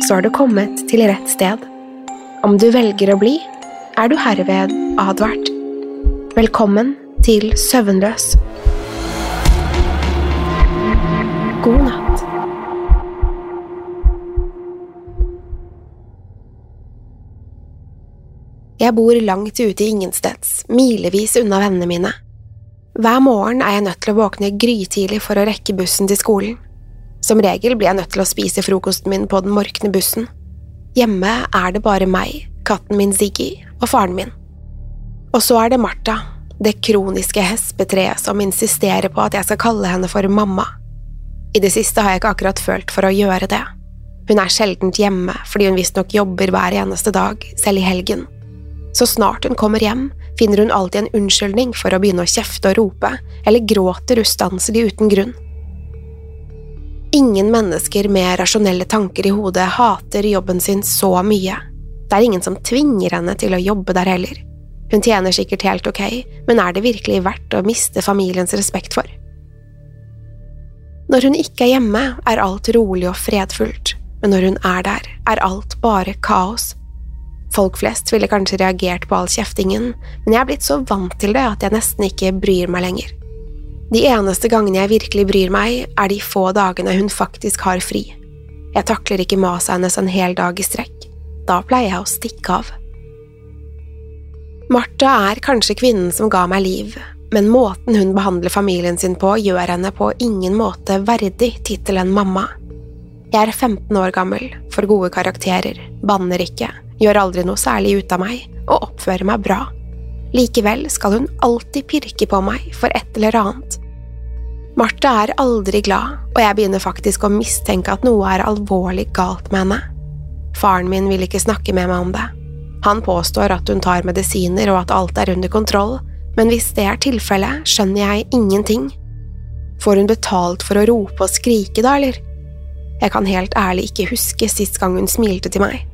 så har du kommet til rett sted. Om du velger å bli, er du herved advart. Velkommen til Søvnløs. God natt. Jeg bor langt ute i ingensteds, milevis unna vennene mine. Hver morgen er jeg nødt til å våkne grytidlig for å rekke bussen til skolen. Som regel blir jeg nødt til å spise frokosten min på den morkne bussen. Hjemme er det bare meg, katten min Ziggy og faren min. Og så er det Martha, det kroniske hespetreet som insisterer på at jeg skal kalle henne for mamma. I det siste har jeg ikke akkurat følt for å gjøre det. Hun er sjeldent hjemme fordi hun visstnok jobber hver eneste dag, selv i helgen. Så snart hun kommer hjem, finner hun alltid en unnskyldning for å begynne å kjefte og rope, eller gråter ustanselig uten grunn. Ingen mennesker med rasjonelle tanker i hodet hater jobben sin så mye. Det er ingen som tvinger henne til å jobbe der heller. Hun tjener sikkert helt ok, men er det virkelig verdt å miste familiens respekt for? Når hun ikke er hjemme, er alt rolig og fredfullt, men når hun er der, er alt bare kaos. Folk flest ville kanskje reagert på all kjeftingen, men jeg er blitt så vant til det at jeg nesten ikke bryr meg lenger. De eneste gangene jeg virkelig bryr meg, er de få dagene hun faktisk har fri. Jeg takler ikke maset hennes en hel dag i strekk. Da pleier jeg å stikke av. Martha er kanskje kvinnen som ga meg liv, men måten hun behandler familien sin på, gjør henne på ingen måte verdig tittelen mamma. Jeg er 15 år gammel, får gode karakterer, banner ikke, gjør aldri noe særlig ut av meg og oppfører meg bra. Likevel skal hun alltid pirke på meg for et eller annet. Martha er aldri glad, og jeg begynner faktisk å mistenke at noe er alvorlig galt med henne. Faren min vil ikke snakke med meg om det. Han påstår at hun tar medisiner og at alt er under kontroll, men hvis det er tilfellet, skjønner jeg ingenting. Får hun betalt for å rope og skrike da, eller? Jeg kan helt ærlig ikke huske sist gang hun smilte til meg.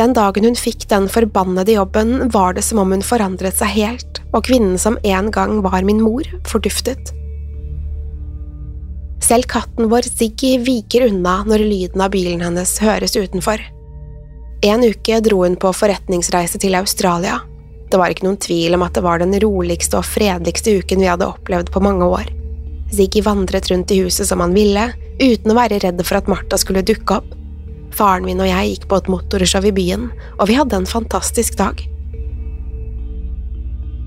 Den dagen hun fikk den forbannede jobben, var det som om hun forandret seg helt, og kvinnen som en gang var min mor, forduftet. Selv katten vår Ziggy viker unna når lyden av bilen hennes høres utenfor. En uke dro hun på forretningsreise til Australia. Det var ikke noen tvil om at det var den roligste og fredeligste uken vi hadde opplevd på mange år. Ziggy vandret rundt i huset som han ville, uten å være redd for at Martha skulle dukke opp. Faren min og jeg gikk på et motorshow i byen, og vi hadde en fantastisk dag.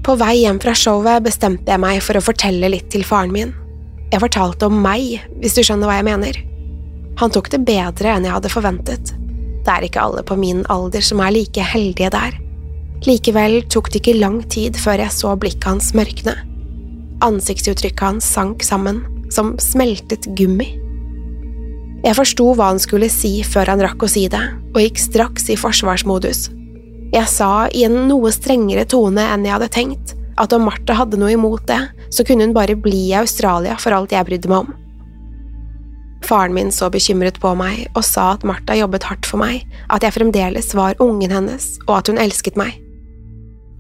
På vei hjem fra showet bestemte jeg meg for å fortelle litt til faren min. Jeg fortalte om meg, hvis du skjønner hva jeg mener. Han tok det bedre enn jeg hadde forventet. Det er ikke alle på min alder som er like heldige der. Likevel tok det ikke lang tid før jeg så blikket hans mørkne. Ansiktsuttrykket hans sank sammen, som smeltet gummi. Jeg forsto hva han skulle si før han rakk å si det, og gikk straks i forsvarsmodus. Jeg sa i en noe strengere tone enn jeg hadde tenkt, at om Martha hadde noe imot det, så kunne hun bare bli i Australia for alt jeg brydde meg om. Faren min så bekymret på meg og sa at Martha jobbet hardt for meg, at jeg fremdeles var ungen hennes, og at hun elsket meg.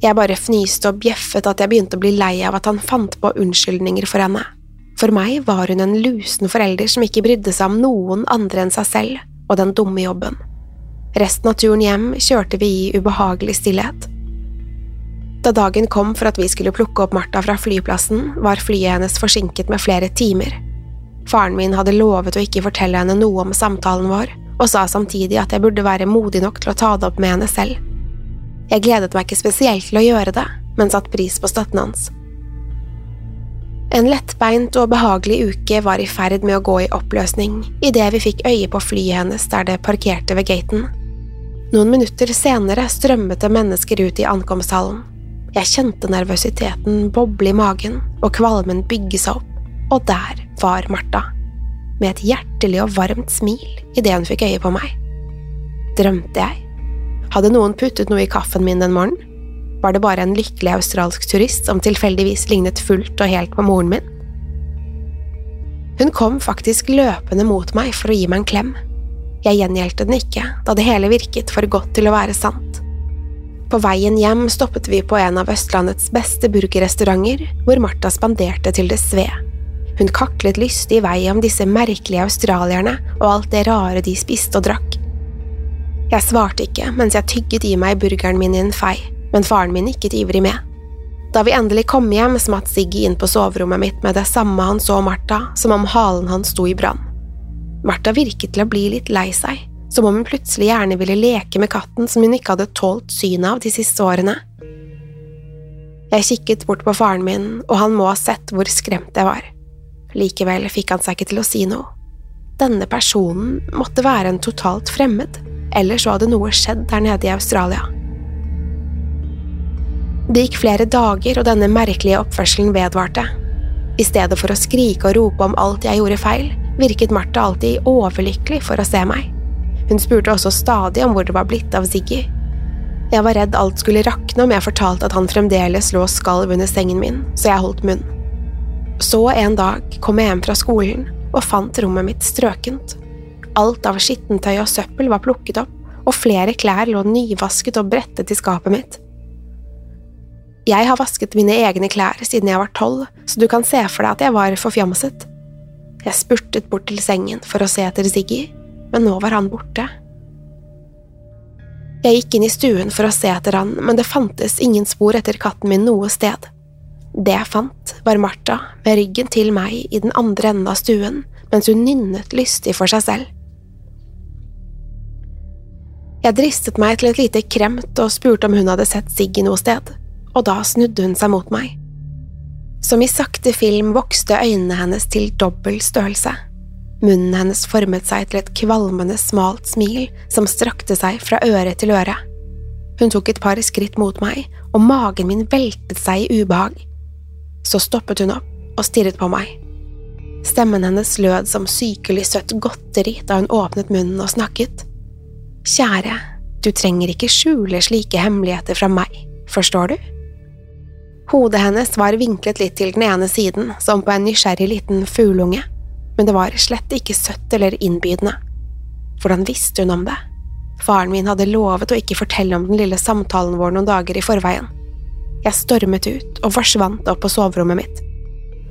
Jeg bare fnyste og bjeffet at jeg begynte å bli lei av at han fant på unnskyldninger for henne. For meg var hun en lusen forelder som ikke brydde seg om noen andre enn seg selv og den dumme jobben. Resten av turen hjem kjørte vi i ubehagelig stillhet. Da dagen kom for at vi skulle plukke opp Martha fra flyplassen, var flyet hennes forsinket med flere timer. Faren min hadde lovet å ikke fortelle henne noe om samtalen vår, og sa samtidig at jeg burde være modig nok til å ta det opp med henne selv. Jeg gledet meg ikke spesielt til å gjøre det, men satte pris på støtten hans. En lettbeint og behagelig uke var i ferd med å gå i oppløsning idet vi fikk øye på flyet hennes der det parkerte ved gaten. Noen minutter senere strømmet det mennesker ut i ankomsthallen. Jeg kjente nervøsiteten boble i magen og kvalmen bygge seg opp, og der var Martha, med et hjertelig og varmt smil idet hun fikk øye på meg. Drømte jeg? Hadde noen puttet noe i kaffen min den morgenen? Var det bare en lykkelig australsk turist som tilfeldigvis lignet fullt og helt på moren min? Hun kom faktisk løpende mot meg for å gi meg en klem. Jeg gjengjeldte den ikke, da det hele virket for godt til å være sant. På veien hjem stoppet vi på en av Østlandets beste burgerrestauranter, hvor Martha spanderte til det sved. Hun kaklet lystig i vei om disse merkelige australierne og alt det rare de spiste og drakk. Jeg svarte ikke mens jeg tygget i meg burgeren min i en fei, men faren min nikket ivrig med. Da vi endelig kom hjem, smatt Siggy inn på soverommet mitt med det samme han så Martha, som om halen hans sto i brann. Martha virket til å bli litt lei seg, som om hun plutselig gjerne ville leke med katten som hun ikke hadde tålt synet av de siste årene. Jeg kikket bort på faren min, og han må ha sett hvor skremt jeg var. Likevel fikk han seg ikke til å si noe. Denne personen måtte være en totalt fremmed, eller så hadde noe skjedd der nede i Australia. Det gikk flere dager, og denne merkelige oppførselen vedvarte. I stedet for å skrike og rope om alt jeg gjorde feil, virket Martha alltid overlykkelig for å se meg. Hun spurte også stadig om hvor det var blitt av Ziggy. Jeg var redd alt skulle rakne om jeg fortalte at han fremdeles lå skalv under sengen min, så jeg holdt munn. Så en dag kom jeg hjem fra skolen og fant rommet mitt strøkent. Alt av skittentøy og søppel var plukket opp, og flere klær lå nyvasket og brettet i skapet mitt. Jeg har vasket mine egne klær siden jeg var tolv, så du kan se for deg at jeg var forfjamset. Jeg spurtet bort til sengen for å se etter Ziggy, men nå var han borte. Jeg gikk inn i stuen for å se etter han, men det fantes ingen spor etter katten min noe sted. Det jeg fant, var Martha med ryggen til meg i den andre enden av stuen, mens hun nynnet lystig for seg selv. Jeg dristet meg til et lite kremt og spurte om hun hadde sett Siggy noe sted, og da snudde hun seg mot meg. Som i sakte film vokste øynene hennes til dobbel størrelse. Munnen hennes formet seg til et kvalmende, smalt smil som strakte seg fra øre til øre. Hun tok et par skritt mot meg, og magen min veltet seg i ubehag. Så stoppet hun opp og stirret på meg. Stemmen hennes lød som sykelig søtt godteri da hun åpnet munnen og snakket. Kjære, du trenger ikke skjule slike hemmeligheter fra meg, forstår du? Hodet hennes var vinklet litt til den ene siden, som på en nysgjerrig liten fugleunge, men det var slett ikke søtt eller innbydende. Hvordan visste hun om det? Faren min hadde lovet å ikke fortelle om den lille samtalen vår noen dager i forveien. Jeg stormet ut og forsvant opp på soverommet mitt.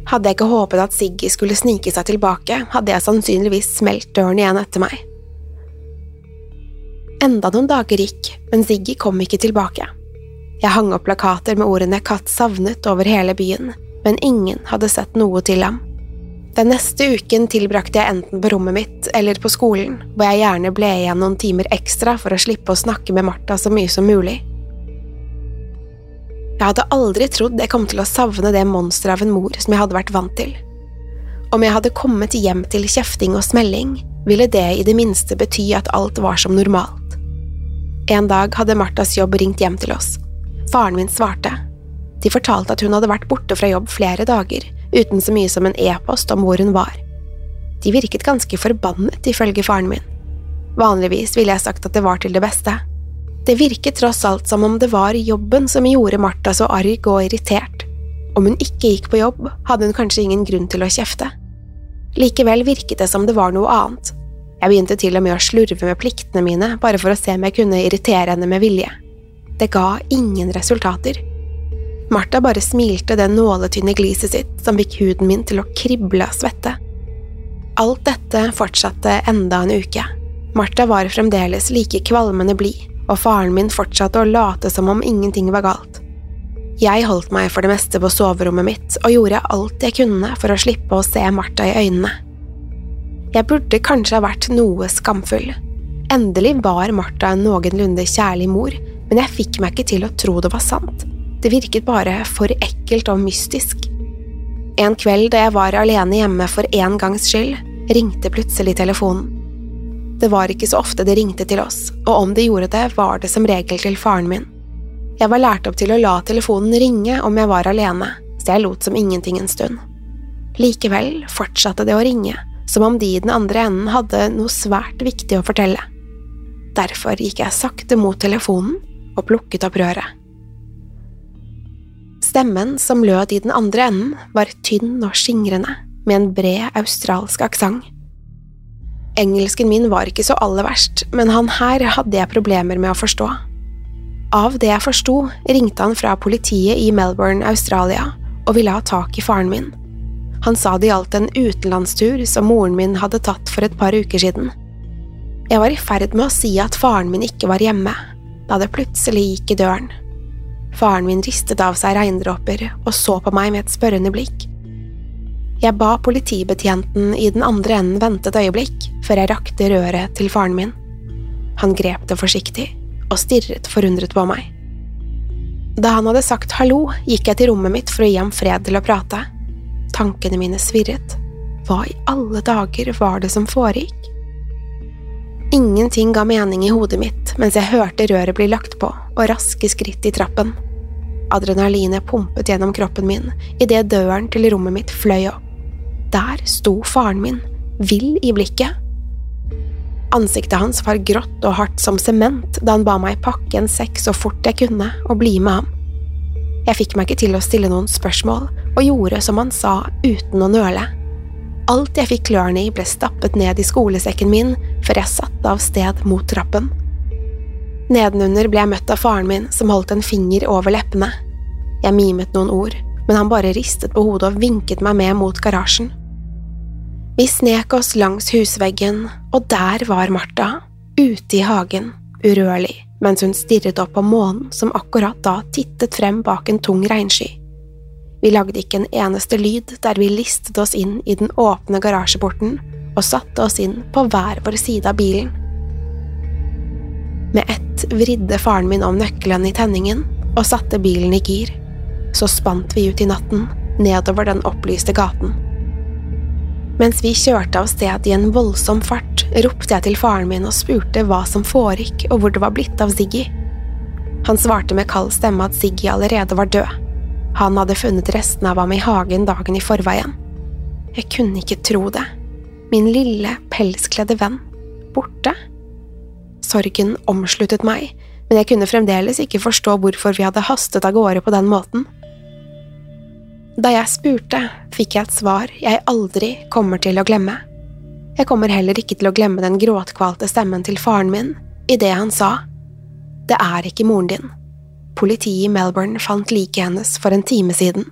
Hadde jeg ikke håpet at Siggy skulle snike seg tilbake, hadde jeg sannsynligvis smelt døren igjen etter meg. Enda noen dager gikk, men Siggy kom ikke tilbake. Jeg hang opp plakater med ordene Katt savnet over hele byen, men ingen hadde sett noe til ham. Den neste uken tilbrakte jeg enten på rommet mitt eller på skolen, hvor jeg gjerne ble igjen noen timer ekstra for å slippe å snakke med Martha så mye som mulig. Jeg hadde aldri trodd jeg kom til å savne det monsteret av en mor som jeg hadde vært vant til. Om jeg hadde kommet hjem til kjefting og smelling, ville det i det minste bety at alt var som normalt. En dag hadde Marthas jobb ringt hjem til oss. Faren min svarte. De fortalte at hun hadde vært borte fra jobb flere dager, uten så mye som en e-post om hvor hun var. De virket ganske forbannet, ifølge faren min. Vanligvis ville jeg sagt at det var til det beste. Det virket tross alt som om det var jobben som gjorde Martha så arg og irritert. Om hun ikke gikk på jobb, hadde hun kanskje ingen grunn til å kjefte. Likevel virket det som det var noe annet. Jeg begynte til og med å slurve med pliktene mine bare for å se om jeg kunne irritere henne med vilje. Det ga ingen resultater. Martha bare smilte det nåletynne gliset sitt som fikk huden min til å krible av svette. Alt dette fortsatte enda en uke. Martha var fremdeles like kvalmende blid, og faren min fortsatte å late som om ingenting var galt. Jeg holdt meg for det meste på soverommet mitt og gjorde alt jeg kunne for å slippe å se Martha i øynene. Jeg burde kanskje ha vært noe skamfull. Endelig var Martha en noenlunde kjærlig mor, men jeg fikk meg ikke til å tro det var sant. Det virket bare for ekkelt og mystisk. En kveld da jeg var alene hjemme for en gangs skyld, ringte plutselig telefonen. Det var ikke så ofte det ringte til oss, og om det gjorde det, var det som regel til faren min. Jeg var lært opp til å la telefonen ringe om jeg var alene, så jeg lot som ingenting en stund. Likevel fortsatte det å ringe, som om de i den andre enden hadde noe svært viktig å fortelle. Derfor gikk jeg sakte mot telefonen og plukket opp røret. Stemmen som lød i den andre enden, var tynn og skingrende, med en bred australsk aksent. Engelsken min var ikke så aller verst, men han her hadde jeg problemer med å forstå. Av det jeg forsto, ringte han fra politiet i Melbourne, Australia, og ville ha tak i faren min. Han sa det gjaldt en utenlandstur som moren min hadde tatt for et par uker siden. Jeg var i ferd med å si at faren min ikke var hjemme, da det plutselig gikk i døren. Faren min ristet av seg regndråper og så på meg med et spørrende blikk. Jeg ba politibetjenten i den andre enden vente et øyeblikk før jeg rakte røret til faren min. Han grep det forsiktig og stirret forundret på meg. Da han hadde sagt hallo, gikk jeg til rommet mitt for å gi ham fred til å prate. Tankene mine svirret. Hva i alle dager var det som foregikk? Ingenting ga mening i hodet mitt mens jeg hørte røret bli lagt på og raske skritt i trappen. Adrenalinet pumpet gjennom kroppen min idet døren til rommet mitt fløy opp. Der sto faren min, vill i blikket. Ansiktet hans var grått og hardt som sement da han ba meg pakke en sekk så fort jeg kunne og bli med ham. Jeg fikk meg ikke til å stille noen spørsmål, og gjorde som han sa uten å nøle. Alt jeg fikk klørne i ble stappet ned i skolesekken min før jeg satte av sted mot trappen. Nedenunder ble jeg møtt av faren min som holdt en finger over leppene. Jeg mimet noen ord, men han bare ristet på hodet og vinket meg med mot garasjen. Vi snek oss langs husveggen, og der var Martha, ute i hagen, urørlig, mens hun stirret opp på månen som akkurat da tittet frem bak en tung regnsky. Vi lagde ikke en eneste lyd der vi listet oss inn i den åpne garasjeporten og satte oss inn på hver vår side av bilen. Med ett vridde faren min om nøkkelen i tenningen og satte bilen i gir. Så spant vi ut i natten, nedover den opplyste gaten. Mens vi kjørte av sted i en voldsom fart, ropte jeg til faren min og spurte hva som foregikk og hvor det var blitt av Ziggy. Han svarte med kald stemme at Ziggy allerede var død. Han hadde funnet restene av ham i hagen dagen i forveien. Jeg kunne ikke tro det. Min lille, pelskledde venn. Borte? Sorgen omsluttet meg, men jeg kunne fremdeles ikke forstå hvorfor vi hadde hastet av gårde på den måten. Da jeg spurte, fikk jeg et svar jeg aldri kommer til å glemme. Jeg kommer heller ikke til å glemme den gråtkvalte stemmen til faren min idet han sa Det er ikke moren din. Politiet i Melbourne fant liket hennes for en time siden.